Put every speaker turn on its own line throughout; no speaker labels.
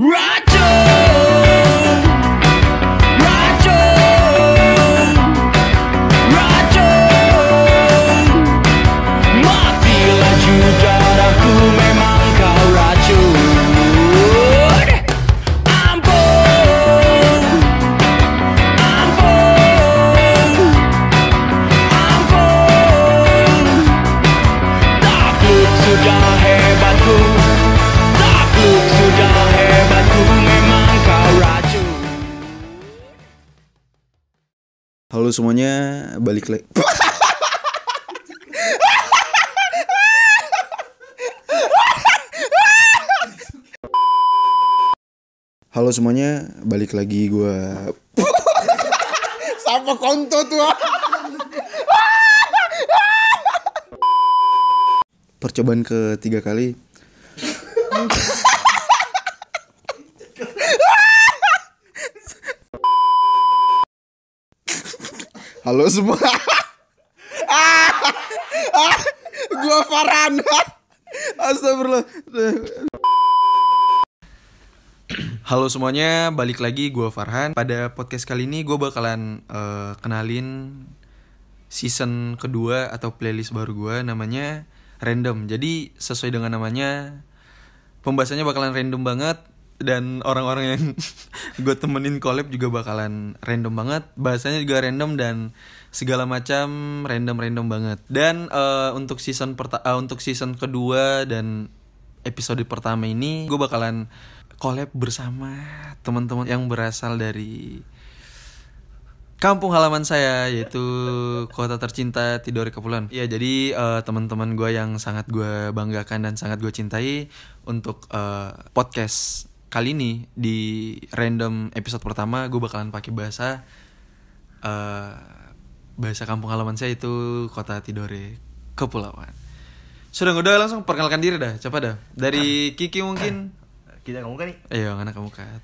Rock.
Halo semuanya, balik lagi. Halo semuanya, balik lagi gua. Sama konto tuh. Percobaan ketiga kali. Halo semua. ah, ah, gua Farhan. Astagfirullah. Halo semuanya, balik lagi gua Farhan. Pada podcast kali ini gue bakalan eh, kenalin season kedua atau playlist baru gua namanya Random. Jadi sesuai dengan namanya, pembahasannya bakalan random banget dan orang-orang yang gue temenin collab juga bakalan random banget bahasanya juga random dan segala macam random-random banget dan eh, untuk season perta eh, untuk season kedua dan episode pertama ini gue bakalan collab bersama teman-teman yang berasal dari kampung halaman saya yaitu kota tercinta Tidore Kepulauan. Iya jadi eh, teman-teman gue yang sangat gue banggakan dan sangat gue cintai untuk eh, podcast kali ini di random episode pertama gue bakalan pakai bahasa eh, bahasa kampung halaman saya itu kota Tidore Kepulauan. Sudah udah langsung perkenalkan diri dah, coba dah. Dari Kiki mungkin.
kita kamu kan nih
Ayo anak kamu kat.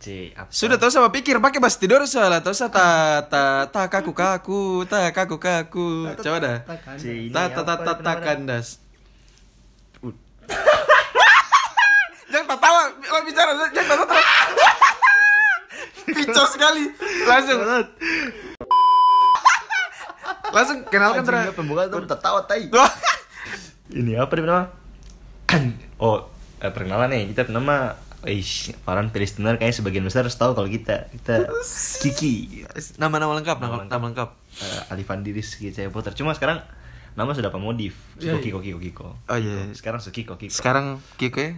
C apa
Sudah tahu sama pikir pakai bahasa tidur salah tahu sa ta ta ta kaku kaku ta kaku kaku. Coba dah.
Ini
Ta ta ta
apa
ta ta kandas. Jangan tertawa, lo bicara jangan tertawa. Picos sekali. Langsung langsung kenalkan
nggak, pembukaan tuh tertawa tai
Wah.
ini apa dia nama oh eh, perkenalan nih kita bernama Eish, Farhan listener kayaknya sebagian besar harus tahu kalau kita kita Kiki
Nama-nama lengkap, nama,
Nama lengkap.
nama lengkap.
uh, Alifan Diris Kiki saya Potter cuma sekarang nama sudah pemodif
Iya,
Kiko
iya.
Kiko Kiko
Oh iya.
sekarang Sukiko Kiko
Sekarang Kiko ya?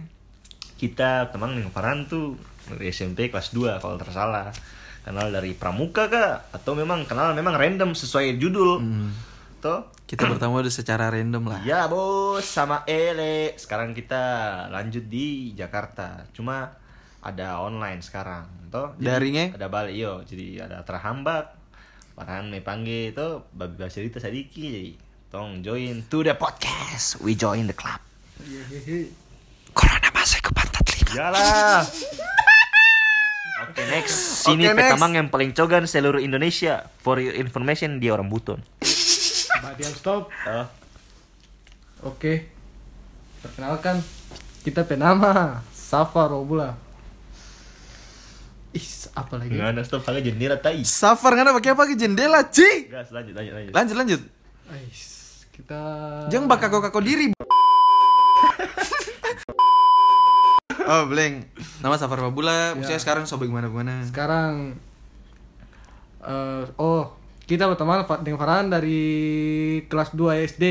Kita teman dengan Farhan tuh dari SMP kelas 2 kalau tersalah kenal dari pramuka kah atau memang kenal memang random sesuai judul.
Hmm.
toh?
Kita bertemu udah secara random lah.
ya bos. Sama Ele. Sekarang kita lanjut di Jakarta. Cuma ada online sekarang toh.
Daringnya?
ada balik yo jadi ada terhambat. Farhan me panggil itu babi bahasa cerita sadiki jadi tong join to the podcast. We join the club.
Corona masuk ke pantat telinga.
Yalah. Oke next. Sini
next.
petamang yang paling cogan seluruh Indonesia. For your information dia orang buton.
Badiam stop.
Oh.
Oke. Perkenalkan kita penama Safa Robula. Is apa lagi?
Nggak ada stop kali jendela tai.
Safar nggak ada pakai apa ke jendela, Ci.
Gas lanjut lanjut lanjut.
Lanjut lanjut.
Ais, kita
Jangan bakal kau kako diri. Oh, Bleng. Nama Safar Babula. Maksudnya
Ya.
sekarang sobat gimana gimana?
sekarang eh oh, kita berteman dengan Farhan dari kelas 2 SD.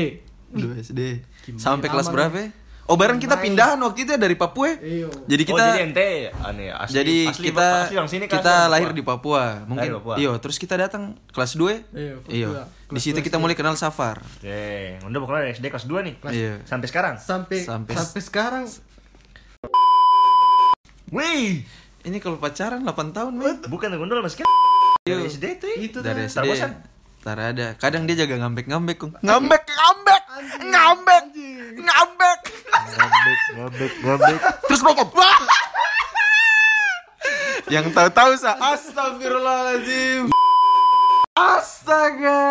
Dua SD.
Gimana
Sampai kelas
aman.
berapa? ya? Oh, bareng kita pindahan waktu itu ya dari Papua. ya?
Iyo.
Jadi
oh,
kita
jadi ente aneh asli.
jadi
asli,
kita
asli orang sini kan,
kita lahir di Papua. Mungkin
Lahir di Papua.
iyo, terus kita datang kelas 2.
Iya, kelas
Iyo.
dua.
Di
Kelas
situ kita mulai kenal Safar.
Oke, udah pokoknya SD kelas 2 nih.
Iya.
Sampai sekarang.
Sampai
Sampai-
sampai, sekarang
Wih,
Ini kalau pacaran 8 tahun, men.
bukan gondol Mas kan. Dari SD tuh.
Itu
dari. SD
Terbosan?
Tar ada kadang dia jaga ngambek-ngambek Kung. ngambek ngambek ngambek ngambek
Ngabek, ngabek, ngabek. Terus mereka
yang tahu-tahu sa astagfirullahaladzim Asta Astaga.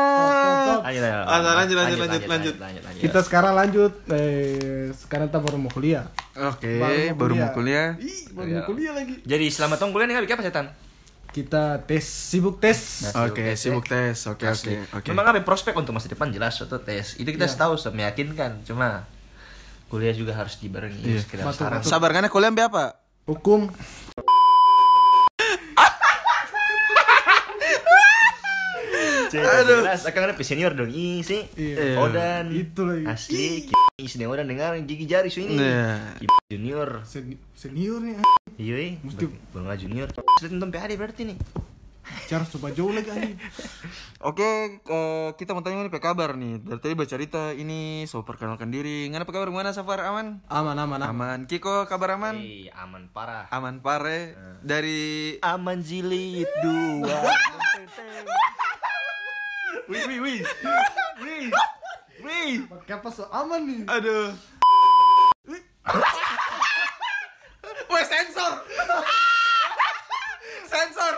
Lanjut, lanjut, lanjut. lanjut,
lanjut.
Kita sekarang lanjut. Eh, sekarang kita baru mau kuliah.
Oke, baru mau kuliah.
Ih, baru mau kuliah lagi.
Jadi selama tahun kuliah nih bikin apa setan?
Kita tes, sibuk tes.
Oke, sibuk tes. Oke, oke,
Asli.
oke.
Memang ada prospek untuk masa depan jelas atau tes. Itu kita tahu so, meyakinkan. Cuma kuliah juga harus dibarengi
Iya.
sekedar
Betul,
saran.
Sabar karena kuliah ambil apa?
Hukum.
Aduh. Jelas, akan ada senior dong. Ih sih.
Iya.
Odan.
Itu lagi.
Asli. Ih, sedang Odan dengar gigi jari so ini.
Iya.
Ki- Junior.
Seni- senior nih.
Iya, eh.
Mesti-
Bang junior. Sudah nonton PAD berarti nih.
Cara coba jauh lagi anjing.
Oke, eh, kita mau tanya nih apa kabar nih. Dari tadi baca cerita ini, so perkenalkan diri. Ngana apa kabar? Mana Safar aman?
Aman, aman, aman.
Aman. Kiko kabar aman?
Eh, aman parah.
Aman pare. Dari
Aman jilid dua. Wih, wih, wih. Wih. Wih.
Pakai apa so aman nih?
Aduh. Weh sensor. sensor.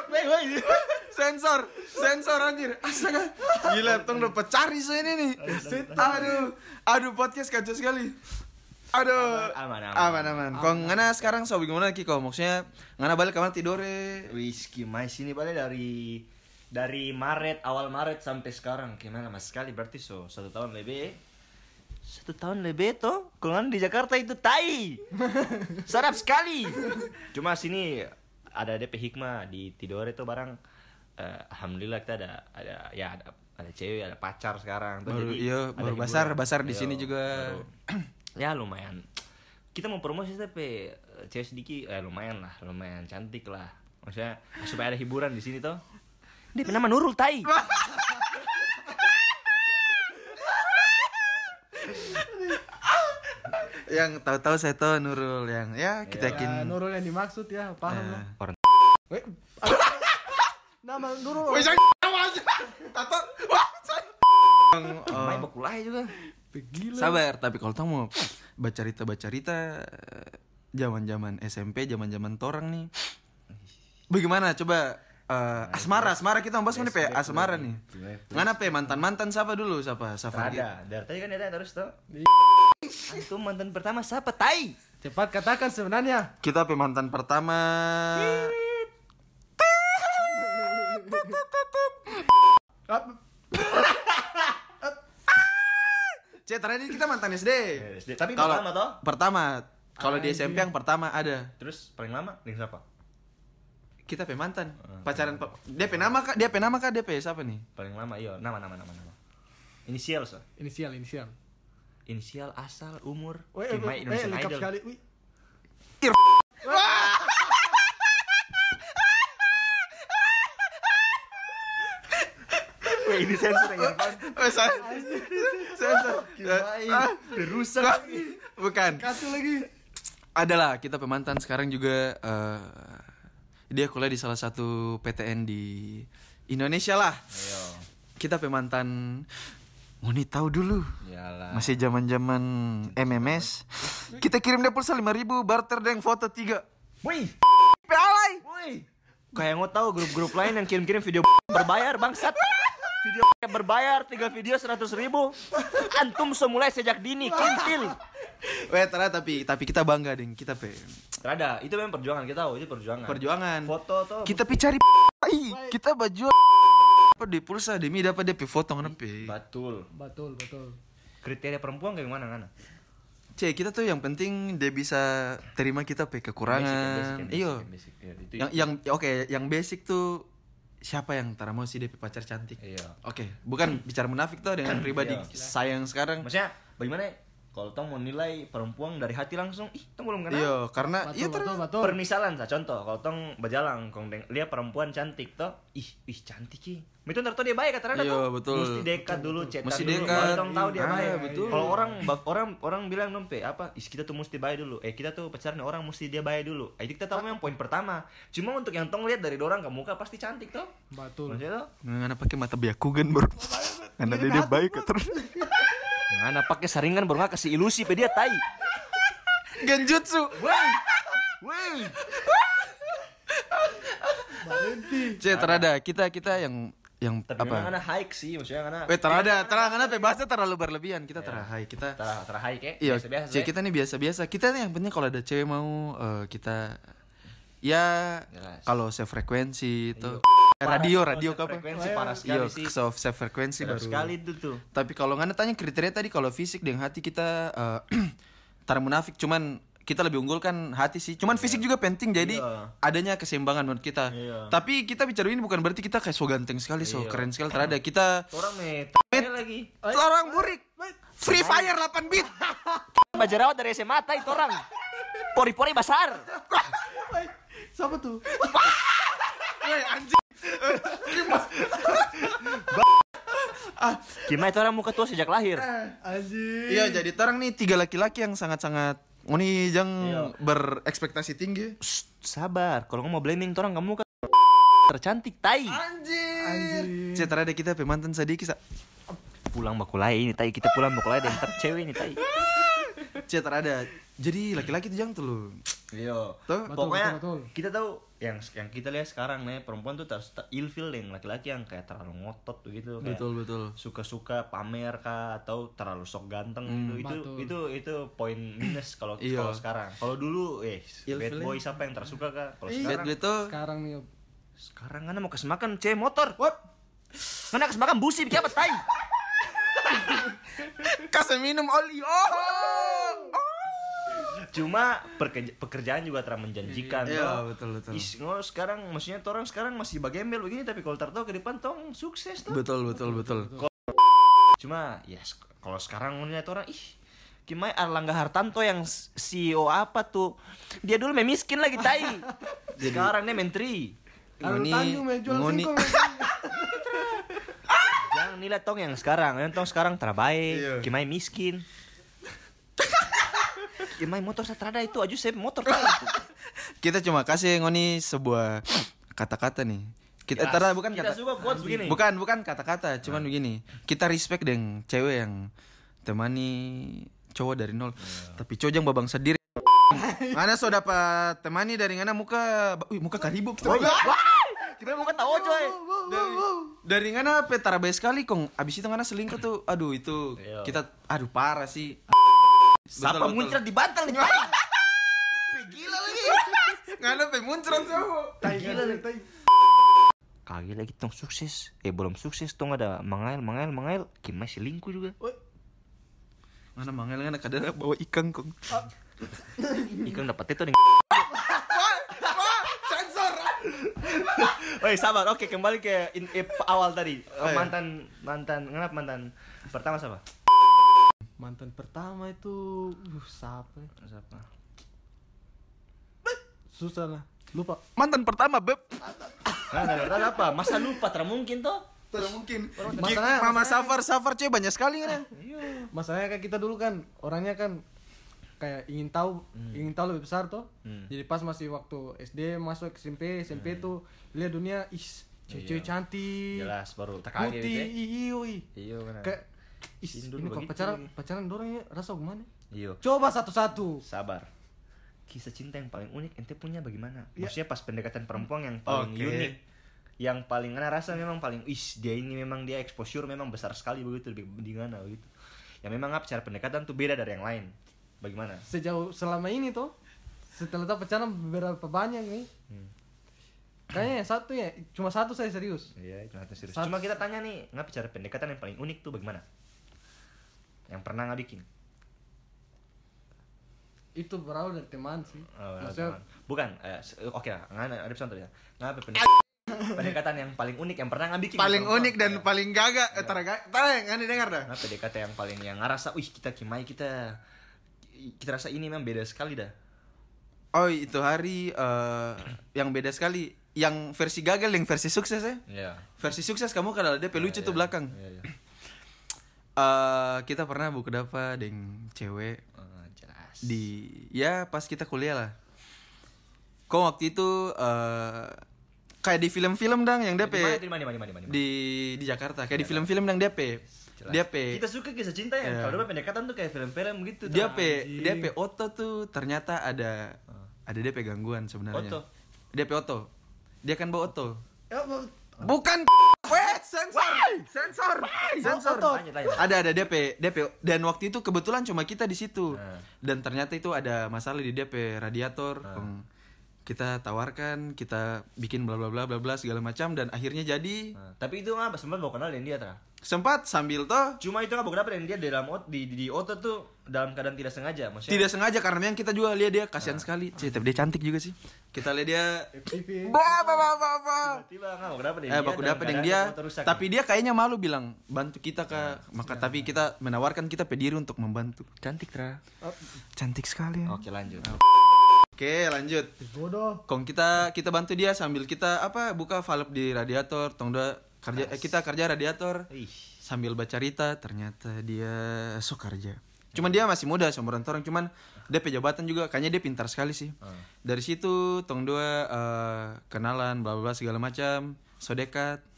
Sensor. Sensor anjir. Astaga. Gila, tong dapat cari so ini nih. Aduh. Aduh podcast kacau sekali. Aduh.
Aman, aman,
aman. aman. Kok ngana sekarang so gimana Kiko? Maksudnya ngana balik kamar tidore.
Whisky mais ini balik dari dari Maret awal Maret sampai sekarang gimana mas? Sekali berarti so satu tahun lebih. Satu tahun lebih toh kalau kan di Jakarta itu tai! Sarap sekali! Cuma sini ada DP hikmah di Tidore itu barang. Eh, alhamdulillah kita ada ada ya ada ada cewek ada pacar sekarang Tuh,
Baru-
jadi
iya,
ada
baru
hiburan.
basar- basar di
Iya,
sini juga.
baru. ya lumayan. Kita mau promosi tapi eh, cewek sedikit eh lumayan lah lumayan cantik lah. Maksudnya supaya ada hiburan di sini toh dia nama Nurul Tai
Yang tahu-tahu saya tahu Nurul yang ya kita yakin.
Ya, Nurul yang dimaksud ya, paham
Eh.
lah. Nama Nurul.
Aja. Tato. Wah,
main bakulai juga
Gila.
Sabar, tapi kalau kamu mau baca cerita baca cerita zaman-zaman SMP, zaman-zaman torang nih. Bagaimana coba eh, asmara, asmara kita mau bahas nih pe asmara nih. Ngana pe mantan-mantan siapa dulu siapa? Siapa?
ada dari tadi kan ada terus toh itu mantan pertama siapa Tai
Cepat katakan sebenarnya.
Kita pe mantan pertama Cek terakhir kita mantan SD.
SD. Tapi pertama toh?
Pertama. Kalau di SMP yang pertama ada.
terus paling lama dengan siapa
Kita pe mantan. Pacaran pe- dia pe nama kak? Dia pe nama kak? Dia pe siapa nih?
paling lama iya nama nama nama nama inisial so
Inisial, inisial.
inisial asal umur
eh,
My
eh,
Indonesian
lengkap
Idol
sekali. Wih.
Ini sensor yang depan
Oh, sa- sensor. Ah,
rusak
Bukan.
Kasih lagi.
Adalah kita pemantan sekarang juga eh, dia kuliah di salah satu PTN di Indonesia lah.
ayo
Kita pemantan mau nih tahu dulu.
Yalah.
Masih zaman-zaman MMS. Kita kirim dia pulsa 5000 barter dengan foto 3.
Wih,
Alay.
wih. Kayak mau tahu grup-grup lain yang kirim-kirim video berbayar bangsat. Video berbayar tiga video seratus ribu. Antum semulai sejak dini kintil.
Weh, ternyata tapi tapi kita bangga ding kita pe
Terada, itu memang perjuangan kita tahu itu perjuangan.
perjuangan.
Foto tuh.
Kita pi cari kita baju apa di pulsa demi dapat DP foto ngapain?
Betul.
Betul, betul.
Kriteria perempuan kayak gimana kan?
Cek kita tuh yang penting dia bisa terima kita pe kekurangan. Iyo. Yang yang oke, yang basic tuh siapa yang tara mau sih DP pacar cantik?
Iya.
Oke, bukan bicara munafik tuh dengan pribadi
Iya.
sayang sekarang.
Maksudnya bagaimana? Kalau tong mau nilai perempuan dari hati langsung, ih, tong belum kenal.
Iya, karena iya
betul,
terus
betul.
Permisalan sa contoh, kalau tong berjalan, kong deng, lihat perempuan cantik toh, ih, ih cantik ki. Itu ntar dia baik kata
Iya, betul.
Mesti dekat dulu, cetak
Mesti
dulu,
dekat.
tong tahu dia
Ah,
baik.
betul.
Kalau orang orang orang bilang dong pe apa, ih kita tuh mesti baik dulu. Eh kita tuh pacaran orang mesti dia baik dulu. Eh, itu kita tahu memang poin pertama. Cuma untuk yang tong lihat dari orang ke muka pasti cantik toh.
Betul.
Maksudnya toh,
ngana pakai mata biakugan bro. Karena dia, dia baik terus.
Mana pakai saringan baru nggak kasih ilusi pe dia tai.
Genjutsu.
Woi, woi.
Cek terada kita kita yang yang
Tapi
apa
anak hike sih, maksudnya anak
Eh, terada, terang karena bahasa terlalu berlebihan. Kita
Iya.
terahai, kita
Tera tera hike ya.
Iya,
biasa-biasa.
cewek kita nih biasa-biasa. Kita nih yang penting kalau ada cewek mau eh, kita ya kalau save frekuensi itu
Parah
radio radio
konsep
apa?
frekuensi parah
Iya,
sekali sih.
so save frekuensi baru.
sekali itu tuh.
Tapi kalau nggak tanya kriteria tadi kalau fisik dengan hati kita eh tar munafik cuman kita lebih unggulkan hati sih. Cuman fisik juga penting jadi
Iya.
adanya keseimbangan menurut kita.
Iya.
Tapi kita bicara ini bukan berarti kita kayak so ganteng sekali, so
Iya.
keren sekali. Terada kita
Orang met lagi.
orang burik. Free Fire 8 bit.
Bajarawat dari SMA tai itu orang. Pori-pori besar.
Siapa tuh?
Woi anjing.
Gimana itu orang muka tua sejak lahir?
Anjing.
Iya, jadi terang nih tiga laki-laki yang sangat-sangat Oni jang
Iya.
berekspektasi tinggi.
Shh, sabar, kalau ngomong blaming orang kamu kan tercantik tai.
Anjing. Cek terada kita pemantan sadiki sa.
Pulang bakulai ini tai, kita pulang bakulai dan ntar cewek ini tai.
Cek terada. Jadi laki-laki itu jang tuh.
Iya. Pokoknya
betul, betul.
kita tahu yang yang kita lihat sekarang nih perempuan tuh terus ilfil yang laki-laki yang kayak terlalu ngotot begitu kayak
Betul betul.
suka-suka pamer kah atau terlalu sok ganteng gitu itu
betul.
itu itu poin minus kalau
Iya.
kalau sekarang kalau dulu eh bad boy siapa yang tersuka kah kalau sekarang
tuh
Sekarang nih
sekarang kan mau kesemakan cewek motor what mana kesemakan busi bikin apa tai
kasih minum oli. Oh.
Cuma pekerjaan juga terlalu menjanjikan
Iya,
toh.
betul, betul.
Is, ngo, sekarang maksudnya orang sekarang masih bagembel begini tapi kalau tahu ke depan tong sukses tuh
Betul betul betul.
cuma ya kalau sekarang ngeliat orang ih Gimana Erlangga Hartanto yang CEO apa tuh Dia dulu memiskin lagi tai Sekarang dia menteri
Anu
Ngoni-.
Jangan nilai tong yang sekarang Yang tong sekarang terbaik
Iya.
Gimana miskin Gimana motor satrada itu Aju saya motor.
Kita cuma kasih ngoni sebuah kata-kata nih. Kita
Kita-
tara bukan
kita
kata.
suka quotes begini.
Bukan bukan kata-kata, cuman begini. Kita respect dengan cewek yang temani cowok dari nol. Tapi cowok yang babang sendiri. Mana so dapat temani dari mana muka Wih, muka karibu kita.
Kita mau kata oh coy
dari, dari mana petara baik sekali kong abis itu mana selingkuh tuh aduh itu
Iya.
kita aduh parah sih
Siapa
Betul, betul.
muncrat di bantal nih
gila lagi. Ngana pe muncrat cowok
Tai gila nih, tai.
Kagak lagi tong sukses. Eh belum sukses tong ada mangail mangail mangail Gimana selingkuh juga.
Ngana mangel ngana kadang bawa ikan kong.
Ikan dapat itu nih Woi sabar, oke kembali ke in- eh, awal tadi.
Oh,
mantan mantan kenapa mantan pertama siapa?
Mantan pertama itu uh, siapa? ya?
Siapa?
Susah lah. Lupa.
mantan pertama beb
Nah, nah, nah, apa? Masa lupa? Tidak mungkin toh?
tidak mungkin
Masalahnya-
mama safar safar cewek banyak sekali kan
Masalahnya kan kita dulu kan orangnya kan kayak ingin tahu ingin tahu lebih besar tuh.
Hmm.
Jadi pas masih waktu SD masuk SMP SMP tuh lihat dunia is cewek-cewek
Iya.
cantik.
Jelas baru tak kaget
Putih,
gitu ya.
iyo.
Iya.
Kayak is ini kok pacaran pacaran dorongnya rasa gimana?
Iya.
Coba satu-satu.
Sabar. Kisah cinta yang paling unik ente punya bagaimana?
Ya.
Maksudnya pas pendekatan perempuan yang paling
Oke.
unik. Yang paling ana rasa memang paling is dia ini memang dia exposure memang besar sekali begitu di, di mana begitu. Yang memang apa cara pendekatan tuh beda dari yang lain. Bagaimana?
Sejauh selama ini tuh setelah tahu pacaran beberapa banyak nih.
Hmm.
Kayaknya satu ya cuma satu saya serius.
Iya, itu hati serius.
Sat-
Cuma kita tanya nih, ngapa cara pendekatan yang paling unik tuh bagaimana? Yang pernah nggak bikin?
Itu berawal dari teman sih.
Oh,
Maksudnya
teman. Bukan, eh, se- oke lah, nggak ada ada contoh ya. Ngapa pendekatan, pendekatan yang paling unik yang pernah nggak bikin?
paling
perempuan?
unik dan
Iya.
paling gaga eh tara gaga tara ngana dengar dah
Nah, PDKT yang paling yang ngerasa, wih kita kimai kita kita rasa ini memang beda sekali dah.
oh itu hari eh, yang beda sekali yang versi gagal yang versi sukses ya
Iya.
versi sukses kamu kalau dia pelucu tuh belakang
Iya, iya.
Eh, kita pernah buku dapat dengan cewek
Oh, jelas.
di ya pas kita kuliah lah kok waktu itu eh kayak di film-film dang yang DP
mana, di mana, di mana, di mana, di mana?
di di Jakarta kayak di film-film dang DP
Jelas.
DP
Kita suka kisah cinta ya.
Iya.
Kalau dulu pendekatan tuh kayak film-film gitu.
dia
dah.
P DP Oto tuh ternyata ada ada DP gangguan sebenarnya
Oto?
DP Oto dia kan bawa Oto
ya, bu-
bukan wes sensor, sensor, sensor.
Lanjut, lanjut.
Ada ada DP, DP. Dan waktu itu kebetulan cuma kita di situ.
Nah.
Dan ternyata itu ada masalah di DP radiator. Kong Kita tawarkan, kita bikin bla bla bla bla bla segala macam dan akhirnya jadi
Nah, tapi itu nggak sempat mau kenal dengan dia tra.
sempat sambil toh
Cuma itu nggak dapat dengan dia di dalam ot di, di, di otot tuh dalam keadaan tidak sengaja. Maksudnya
tidak sengaja karena memang kita juga lihat dia kasihan sekali. Cih, tapi dia cantik juga sih. Kita lihat dia. Ba ba ba ba ba.
tiba nggak mau dengan
Eh, baku dapat dengan dia, tapi dia kayaknya malu bilang bantu kita kak. Maka tapi kita menawarkan kita pediri untuk membantu.
cantik tra.
Cantik sekali.
Oke lanjut.
Oke lanjut.
Bodoh.
Kong kita kita bantu dia sambil kita apa buka valve di radiator. Tong dua kerja eh, kita kerja radiator
Ih.
sambil baca cerita. Ternyata dia sok kerja. Cuman dia masih muda seumuran orang cuman dia pejabatan juga kayaknya dia pintar sekali sih. Dari situ tong dua eh, kenalan bla bla bla segala macam. So dekat.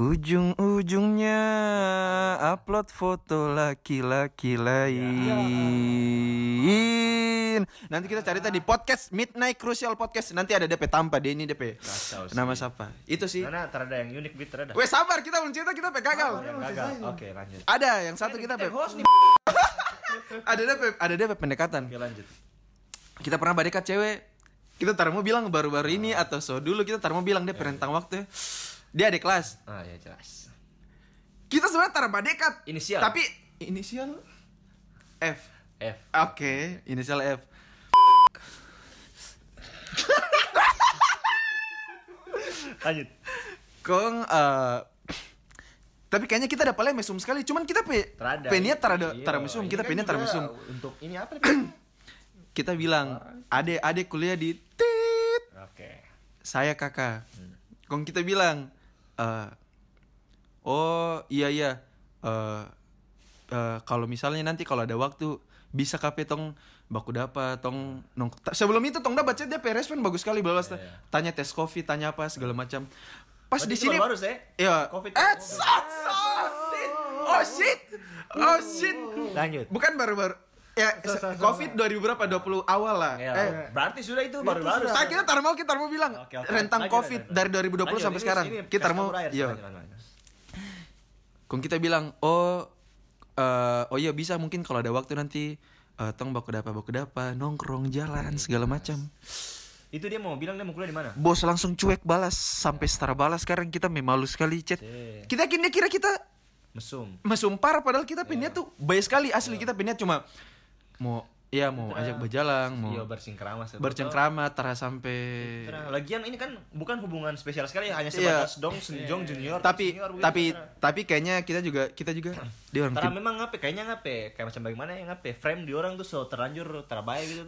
Ujung-ujungnya upload foto laki-laki lain. Nanti kita cari tadi podcast Midnight Crucial Podcast. Nanti ada DP tanpa Denny DP.
Kacau sih.
Nama siapa? Itu sih.
Karena terada yang unik bit terada.
Weh sabar kita belum cerita kita pe gagal.
Yang gagal. Oke lanjut.
Ada yang satu kita pe.
host nih.
Ada DP ada DP pendekatan.
Oke lanjut.
Kita pernah berdekat cewek. Kita tar mau bilang baru-baru ini atau so dulu kita tar mau bilang dia perentang waktu. Dia ada kelas.
Ah ya jelas.
Kita sebenarnya tar berdekat.
Inisial.
Tapi inisial F.
F.
Oke, inisial F.
Lanjut.
Kong eh tapi kayaknya kita dapat mesum sekali. Cuman kita pe
Terada.
pe niat tar ada
Iya,
mesum,
ini
kita
kan
pe niat tar
juga
mesum.
Untuk ini apa nih?
Kita bilang, "Ade, ade kuliah di tit."
Oke.
Saya kakak. Kong kita bilang, eh "Oh, iya iya. Eh eh, kalau misalnya nanti kalau ada waktu bisa kape tong baku dapat tong nong sebelum itu tong dapat dia pe respon bagus sekali balas
Iya, iya.
tanya tes covid tanya apa segala macam pas
Berarti
di sini
baru-baru, Seh?
iya
Covid.
sat, shit. oh shit oh shit
Lanjut.
bukan baru-baru ya
So, so, so.
covid 2000 berapa 20 awal lah
Ya,
eh
berarti sudah itu baru-baru.
saya kita tar mau kita mau bilang
Oke, oke.
rentang
Lanjut,
covid
lanjut,
dari
lanjut.
2020
Lanjut,
sampai
ini-
sekarang
ini
kita mau iya. Kung kita bilang, oh, eh, oh iya bisa mungkin kalau ada waktu nanti eh, tong baku dapa baku dapa nongkrong jalan segala macam.
Itu dia mau bilang dia mau kuliah di mana?
Bos langsung cuek balas sampai setara balas sekarang kita memalu sekali chat.
Cek.
Kita kira kira kita
Mesum.
mesum parah padahal kita
Iya.
pengen tuh baik sekali asli kita pengen cuma mau iya mau ajak berjalan mau
Iya bersingkrama.
bercengkrama tara sampai
Terang. Lagian ini kan bukan hubungan spesial sekali hanya
Iya.
sebatas dong senjong junior.
tapi
senior, begitu,
tapi tapi kayaknya kita juga kita juga dia orang tim-
memang ngape kayaknya ngape kayak macam bagaimana ya ngape frame di orang tuh so terlanjur terbaik gitu.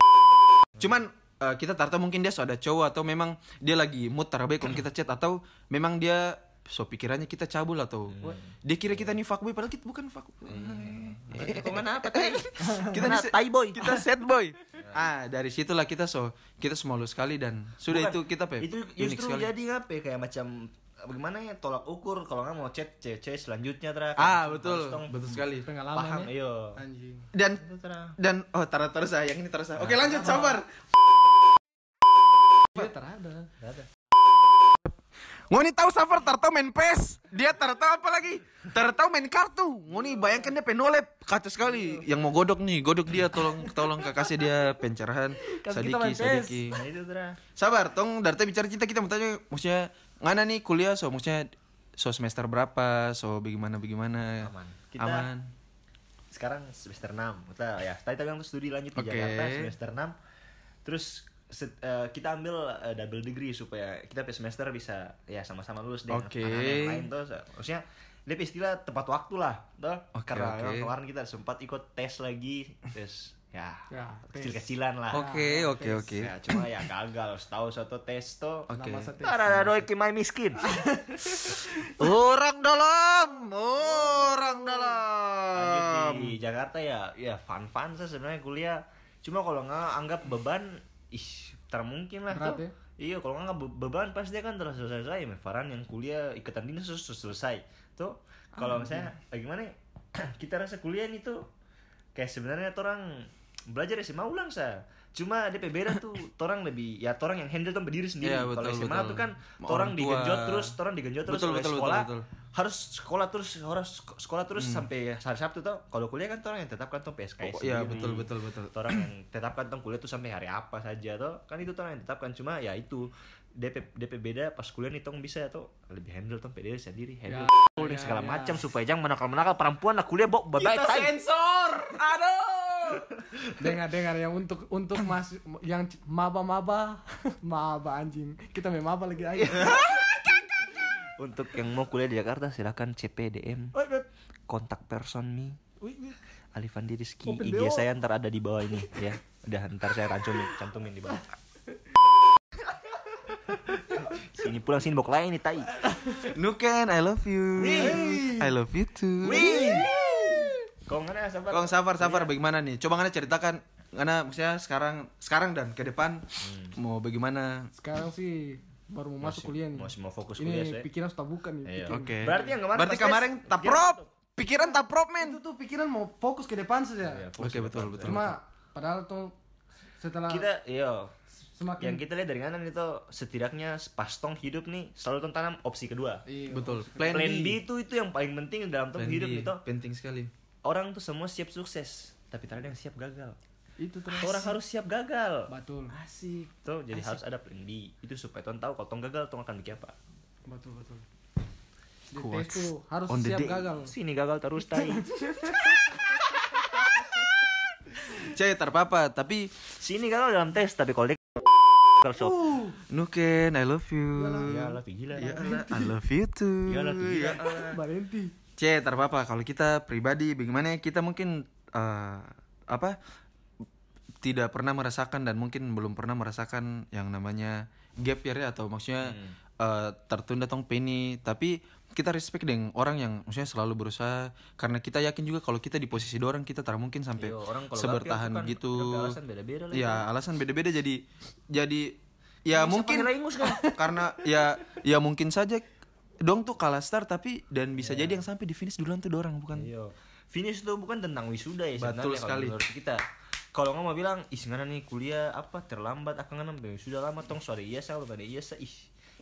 Cuman eh, kita tarta mungkin dia so ada cowok atau memang dia lagi mood tarabai kalau kita chat atau memang dia so pikirannya kita cabul atau dia kira kita nih fuckboy padahal kita bukan fuckboy.
Kok mana apa tadi?
kita
Mana
nih
tai boy.
Kita set boy. ah, dari situlah kita so kita semalu sekali dan sudah
Bukan,
itu kita pe
Itu justru
sekali.
jadi ngape kayak macam bagaimana ya tolak ukur kalau nggak mau chat cewek selanjutnya Tra.
Ah, betul. Betul sekali.
Pengalaman
Paham,
ya.
iya.
Anjing.
Dan dan oh tara terus ah, yang ini terus ah. Oke, lanjut sabar.
Dia terada.
Ngoni tahu Safar tar tahu main PES, dia tar tahu apa lagi? Tar tahu main kartu. Ngoni bayangkan dia penolep kacau sekali. Yang mau godok nih, godok dia tolong tolong kasih dia pencerahan. Sadiki, sadiki.
Nah.
Sabar, tong dari bicara cinta kita mau tanya maksudnya ngana nih kuliah so maksudnya so semester berapa, so bagaimana bagaimana.
Aman. Kita-
Aman.
sekarang semester 6 kita ya tadi kita tuh studi lanjut di
Oke.
Jakarta semester 6 terus set- eh, kita ambil eh, double degree supaya kita per semester bisa ya sama-sama lulus dengan
Oke.
anak-anak yang lain tuh maksudnya dia istilah tepat waktu lah tuh
Oke,
karena
oke.
memang kemarin kita sempat ikut tes lagi terus ya,
Ya,
kecil-kecilan lah
Oke,
Ah,
oke, oke.
ya cuma ya gagal setahu satu tes tuh
Oke.
Nama satu.
Ada doi kimai miskin.
Orang dalam, orang
Lanjut
dalam.
di Jakarta ya ya fun fun sih sebenarnya kuliah cuma kalau nggak anggap beban ih termungkin lah
Berat
tuh
ya?
iya kalau nggak be- beban pasti dia kan telah selesai selesai ya Farhan yang kuliah ikatan dinas sus- selesai tuh kalau
Ah,
misalnya
iya.
bagaimana ya, kita rasa kuliah ini tuh kayak sebenarnya orang belajar SMA ulang sa cuma DP beda tuh orang lebih ya orang yang handle tuh berdiri sendiri
Iya,
kalau SMA
betul.
tuh kan orang digenjot terus orang digenjot terus
Betul,
oleh
betul,
sekolah
betul, betul.
Harus sekolah terus harus sek- sekolah terus sampai hari Sabtu tuh kalau kuliah kan orang yang tetapkan tuh PSKS
Oh, iya,
sendiri.
betul, betul, betul.
orang yang tetapkan tuh kuliah tuh sampai hari apa saja tuh kan itu orang yang tetapkan cuma ya itu DP DP beda pas kuliah nih tong bisa tuh lebih handle tuh PD sendiri handle
Ya, ya,
segala
ya.
macam supaya jangan menakal menakal perempuan lah kuliah bok. Bye bye
sensor. Aduh.
Dengar dengar yang untuk untuk mas yang maba maba maba anjing. Kita main maba lagi aja
untuk yang mau kuliah di Jakarta silakan CPDM
Oi, Beb.
kontak person
wih.
Alifandi Rizky IG saya ntar ada di bawah ini. Ya udah ntar saya cantumin cantumin di bawah. Sini pulang sini bok lain nih tai.
Nuken I love you. I love you too.
Kau mana sabar
Kong Safar Safar bagaimana nih? Coba ngana ceritakan ngana maksudnya sekarang sekarang dan ke depan mau bagaimana?
Sekarang sih baru mau masuk kuliah nih
masih mau fokus
ini
kuliah saya
pikiran sudah bukan nih
Iya.
Oke.
Berarti yang kemarin
Berarti kemarin
pikiran
taprop. Pikiran taprop men.
itu tuh pikiran mau fokus ke depan saja
Iya,
Oke
ke
betul betul.
cuma padahal tuh setelah
kita iya
semakin
yang kita lihat dari kanan itu setidaknya pas tong hidup nih selalu tong tanam opsi kedua
Iya.
betul.
plan, B. itu itu yang paling penting dalam tong
Plan
hidup
B.
itu
penting sekali.
orang tuh semua siap sukses tapi terkadang yang siap gagal
itu terus.
Orang harus siap gagal.
Betul.
Asik.
tuh jadi harus ada plan B. Itu supaya tong tahu kalau tong gagal tong akan bikin apa.
Betul betul.
Quotes
tes tuh harus
on the
siap
day.
gagal.
Sini gagal terus tai.
Cek terpapa tapi
sini gagal dalam tes tapi kalau dia gagal shop
Nuken I love you.
ya lah gila
Ya Allah, I love you too.
ya lah gila
Barenti
C terpapa kalau kita pribadi bagaimana? Kita mungkin eh, apa tidak pernah merasakan dan mungkin belum pernah merasakan yang namanya gap year ya atau maksudnya eh, tertunda tong penny tapi kita respect dengan orang yang maksudnya selalu berusaha karena kita yakin juga kalau kita di posisi orang kita tak mungkin sampai
Iya, orang kalau
sebertahan
kan
gitu
alasan beda-beda lah
ya alasan beda-beda jadi jadi ya mungkin
pakai ingus kan?
karena ya ya mungkin saja dong tuh kalah start tapi dan bisa jadi yang sampai di finish duluan tuh dorang bukan
Iya. Finish tuh bukan tentang wisuda ya
Betul
sebenarnya kalau
sekali.
menurut kita. Kalau nggak mau bilang, ih sekarang nih kuliah apa terlambat akan nggak nambah wisuda lama tong. Sorry iya saya pada iya sa. Ih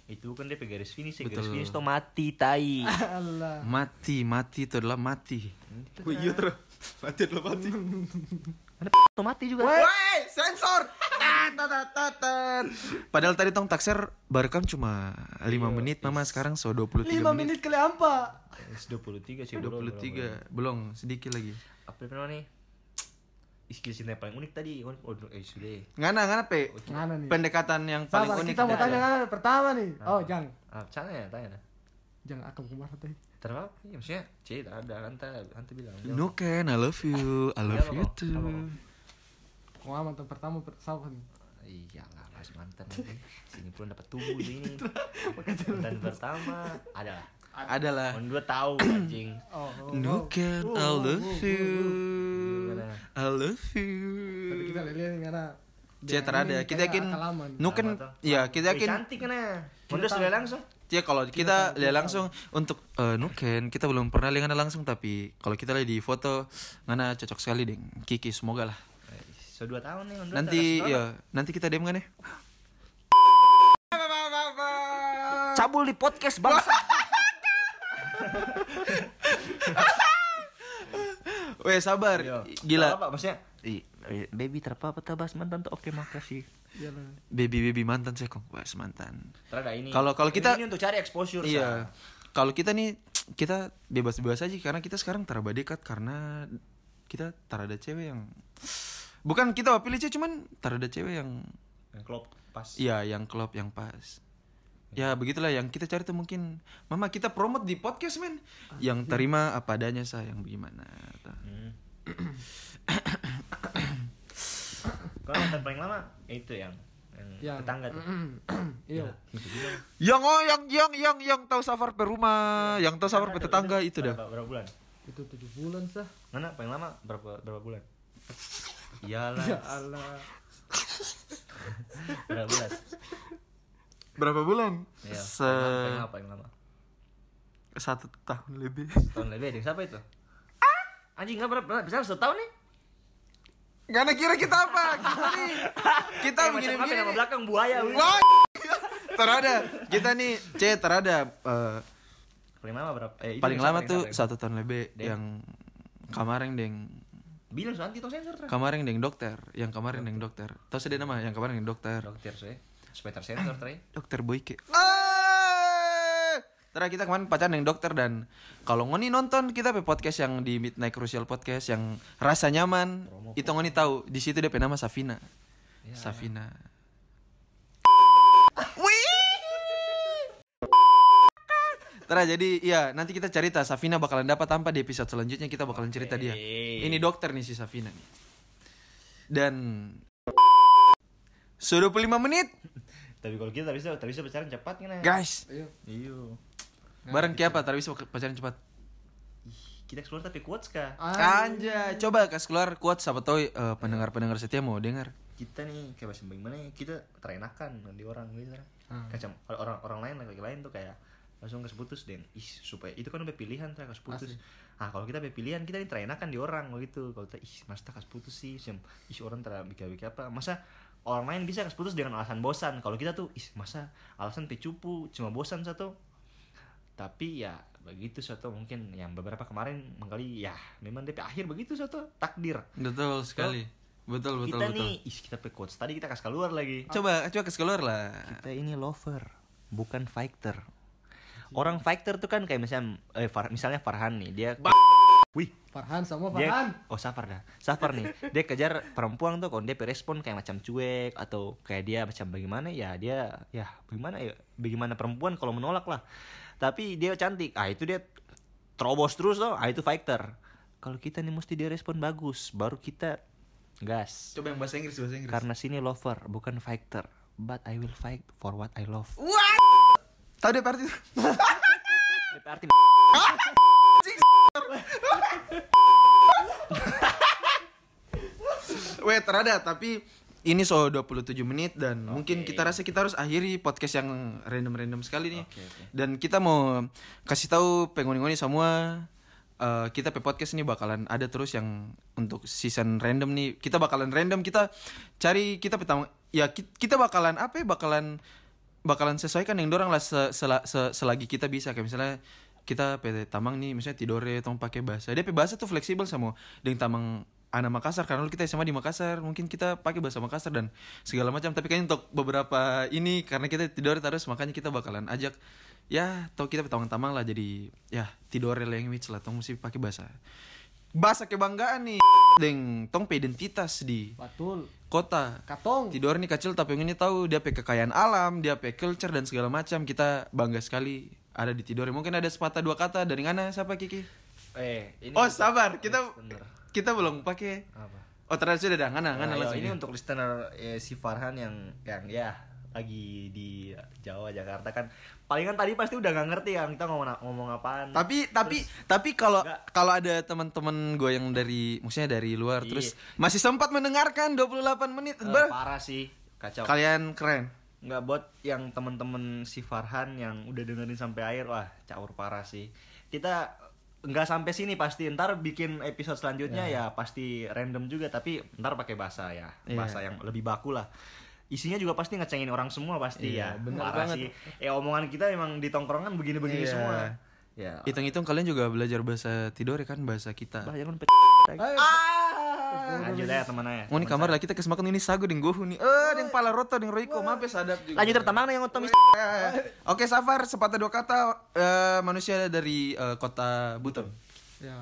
itu kan dia garis finish ya. Garis finish tuh mati tai.
Allah.
Mati mati itu adalah mati. Wih, iya terus. Mati adalah mati.
Tuh mati juga.
Woi, sensor. Padahal tadi tong takser barekam cuma 5 menit, Mama. sekarang so 23
lima
menit.
menit kali apa?
23 sih bro.
23, belum sedikit lagi.
Apa namanya nih? Skill cinta yang paling unik tadi. Oh, oh, eh sudah.
Ngana, ngana pe.
Ngana nih.
Pendekatan yang paling
Sabar,
unik.
kita mau tanya kan pertama nih. Oh, Jang.
Ah, sana ya, tanya.
Jangan akan ke mana tadi.
Terus ya maksudnya, C tak ada kan kan bilang.
No Ken, I love you. I love you too.
Kau mantan pertama pertama nih.
Iyalah mas mantan nanti. Sini pun dapat tubuh ini. Dan pertama adalah
Adalah
on dua tahu anjing.
Oh, oh,
No
oh.
Ken, I
Oh,
love
oh,
you. I love
Tapi
you.
kita lihat nih karena
C terada, kita yakin No Ken,
Apa tuh?
ya kita
Wih,
yakin
cantik kan ya. Mundur sudah langsung.
Ya kalau kita lihat langsung untuk eh, Nuken kita belum pernah lihat langsung tapi kalau kita lihat di foto Ngana cocok sekali deng Kiki semoga lah.
So dua tahun nih
Nanti ya nanti kita DM kan ya.
cabul di podcast bangsa.
Weh sabar.
Yo.
Gila.
Apa maksudnya? Ih, eh, baby terpapa tabas mantan tuh oke makasih.
Baby baby mantan saya kok bahas mantan.
Terada ini.
Kalau- kalau kita-
ini untuk cari exposure.
Iya. Kalau kita nih kita bebas-bebas aja karena kita sekarang teraba dekat karena kita tarada cewek yang bukan kita pilih cewek cuman tarada cewek yang.
Yang klop pas.
Iya, yang klub yang pas. Ya begitulah yang kita cari tuh mungkin Mama kita promote di podcast men Yang terima apa adanya saya yang bagaimana tuh.
Hmm. Kalau mantan paling lama ya itu yang yang
Yang
tetangga tuh.
Iya.
Itu juga.
Yang oh yang yang yang yang tahu safar per rumah Yang tahu safar per tetangga itu dah
Berapa, berapa bulan?
Itu tujuh bulan sah.
Mana paling lama berapa berapa bulan? Iyalah.
Ya Allah.
berapa bulan?
Berapa bulan?
Iya.
Se
Paling lama, paling lama,
satu tahun lebih
Tahun lebih dengan siapa itu? Anjing enggak berapa? Bisa satu tahun nih?
Karena kira kita apa? Kita nih kita
Eh,
begini begini.
nama belakang buaya.
Wah. terada. Kita nih C terada eh,
Paling lama berapa? Eh,
paling lama tuh satu tahun lebih
Deng.
yang kemarin deng
Bilang so anti sensor.
Kemarin deng dokter yang kemarin deng dokter tahu saya nama yang kemarin deng dokter
Dokter so ya. Supaya tersensor tra. ya.
dokter Boyke Eh! Terakhir kita kemarin pacaran dengan dokter dan kalau ngoni nonton kita pe podcast yang di Midnight Crucial Podcast yang rasa nyaman itu ngoni tahu di situ dia nama Safina Safina Tera jadi iya nanti kita cerita Safina bakalan dapat tanpa di episode selanjutnya kita bakalan cerita dia. Ini dokter nih si Safina nih. Dan sudah 25 menit
Tapi kalau kita tak bisa, tak bisa pacaran cepat kan ya.
guys.
Ayo.
Iyo.
Barang kayak apa? Tapi bisa pacaran cepat.
Kita keluar tapi kuat kah?
Anjay, coba kasih keluar quotes siapa tahu eh, pendengar-pendengar setia mau dengar.
Kita nih kayak bahasa bagaimana ya? Kita terenakan di orang gitu. Tra.
Ah.
Kacam kalau orang orang lain laki-laki lain tuh kayak langsung kasih putus dan ih supaya itu kan udah pilihan tra kasih putus. Ah kalau kita punya pilihan kita nih terenakan di orang begitu. Kalau kita ih mas tak kasih putus sih, Sem, ih orang tera bikin-bikin apa? Masa orang lain bisa putus dengan alasan bosan. Kalau kita tuh ih masa alasan pecupu cuma bosan satu. Tapi ya begitu satu mungkin yang beberapa kemarin mengkali ya memang DP akhir begitu satu takdir.
Betul sekali. Betul betul
kita
betul.
nih ih kita pe quotes tadi kita kasih keluar lagi.
Coba coba kasih keluar lah.
Kita ini lover, bukan fighter. Orang fighter tuh kan kayak misalnya eh, Far- misalnya Farhan nih, dia Wih,
Farhan sama
dia
Farhan.
oh Safar dah. Safar nih, dia kejar perempuan tuh kalau dia respon kayak macam cuek atau kayak dia macam bagaimana ya dia ya bagaimana ya bagaimana perempuan kalau menolak lah. Tapi dia cantik. Ah itu dia terobos terus tuh. Ah itu fighter. Kalau kita nih mesti dia respon bagus, baru kita gas.
Coba yang bahasa Inggris bahasa Inggris.
Karena sini lover bukan fighter, but I will fight for what I love.
Tahu dia arti Terada tapi ini so 27 menit dan mungkin kita rasa kita harus akhiri podcast yang random-random sekali nih.
Oke, oke.
Dan kita mau kasih tahu pengoni-ngoni semua eh, kita pe podcast ini bakalan ada terus yang untuk season random nih. Kita bakalan random kita cari kita petang ya ki- kita bakalan apa ya bakalan bakalan sesuaikan yang dorang lah se- se- selagi kita bisa kayak misalnya kita PT Tamang nih misalnya tidore tong pakai bahasa dia pe bahasa tuh fleksibel sama dengan Tamang anak Makassar karena dulu kita SMA di Makassar mungkin kita pakai bahasa Makassar dan segala macam tapi kayaknya untuk beberapa ini karena kita tidur terus makanya kita bakalan ajak ya tau kita petawang tamang lah jadi ya tidore language lah tong mesti pakai bahasa bahasa kebanggaan nih deng tong pe identitas di
Betul.
kota
Katong.
Tidor nih kecil tapi ini tahu dia pe kekayaan alam, dia pe culture dan segala macam. Kita bangga sekali ada di Tidore. Mungkin ada sepatah dua kata dari mana siapa Kiki?
Eh, ini
Oh, sabar. Kita
Bener.
Kita belum pakai.
Apa?
Oh, ternyata sudah ada. Ngana, ngana
Nah,
langsung.
ini
ya.
untuk listener eh, si Farhan yang yang ya lagi di Jawa Jakarta kan palingan tadi pasti udah nggak ngerti yang kita ngomong ngomong apaan
Tapi tapi tapi kalau kalau ada teman-teman gue yang dari maksudnya dari luar
Iya.
terus masih sempat mendengarkan 28 menit.
Eh,
Ber-
parah sih kacau
Kalian keren.
nggak buat yang temen-temen si Farhan yang udah dengerin sampai akhir wah caur parah sih kita nggak sampai sini pasti ntar bikin episode selanjutnya ya, pasti random juga tapi ntar pakai bahasa ya
Iya.
bahasa yang lebih baku lah isinya juga pasti ngecengin orang semua pasti
Iya,
ya
bener
parah
banget.
sih ya omongan kita emang di tongkrongan begini-begini
Iya.
semua ya
Hitung-hitung kalian juga belajar bahasa Tidore kan bahasa kita.
bah jangan pe
Ayo.
Lanjut ya teman ya
Oh, ini kamar lah kita kesemakan ini sagu deng gohu nih. Eh, deng pala roto deng roiko maaf ya sadap juga.
lanjut tertamang yang otomis
Oke, Safar, sepatah dua kata eh, manusia dari eh, kota Buton.
Ya,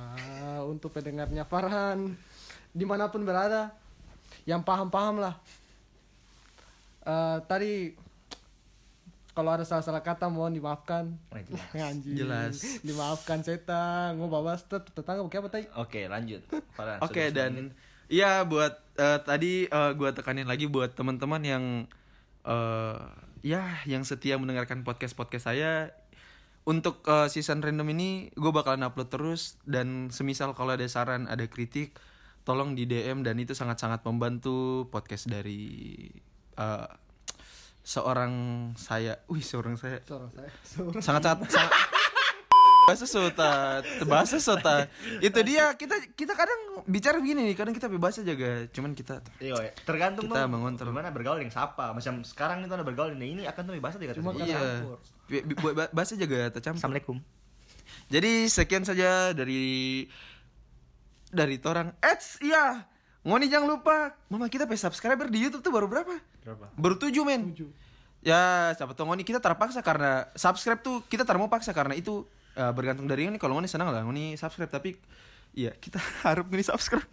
untuk pendengarnya Farhan di mana pun berada, yang paham-paham lah. Eh, tadi kalau ada salah-salah kata mohon dimaafkan.
Oh, jelas.
Anjing.
Jelas.
Dimaafkan setan, mau bawa tet- tetangga pakai apa tadi?
oke lanjut
Oke,
sudah
dan iya buat eh, tadi eh, gua tekanin lagi buat teman-teman yang eh ya yang setia mendengarkan podcast-podcast saya untuk eh, season random ini gue bakalan upload terus dan semisal kalau ada saran, ada kritik tolong di DM dan itu sangat-sangat membantu podcast dari eh, seorang saya. Wih, seorang saya.
Seorang saya. Seorang.
sangat sangat sangat, bahasa sota bahasa sota itu dia kita kita kadang bicara begini nih kadang kita bebas aja ga cuman kita
Iya, tergantung
Kita
dong
mengontrol.
gimana bergaul yang siapa. Macam sekarang itu ada bergaul ini, ini akan tuh bahasa kata
Cuma
iya bahasa jaga tercampur
Assalamualaikum.
jadi sekian saja dari dari torang Eits iya ngoni jangan lupa. Mama kita pe subscriber di YouTube tuh baru berapa?
Berapa?
baru tujuh men.
Tujuh.
ya siapa tahu ngoni kita terpaksa karena subscribe tuh kita termau paksa karena itu eh, bergantung dari ngoni. Kalau ngoni senang lah ngoni subscribe. Tapi Iya, kita harap ngoni subscribe.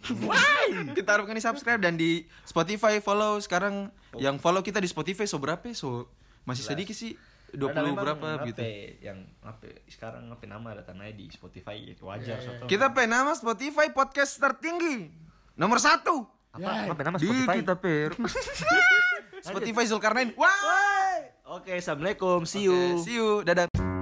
kita harap ngoni subscribe dan di Spotify follow. Sekarang yang follow kita di Spotify so berapa? So masih sedikit sih. 20
Ada memang
berapa
apa,
gitu.
Yang apa sekarang apa nama? Datang aja di Spotify itu wajar soto.
Kita pe nama Spotify podcast tertinggi nomor satu.
apa apa nama
Di
Spotify?
kita per. Spotify Zulkarnain. Wah.
Oke, assalamualaikum, see you.
see you. Dadah.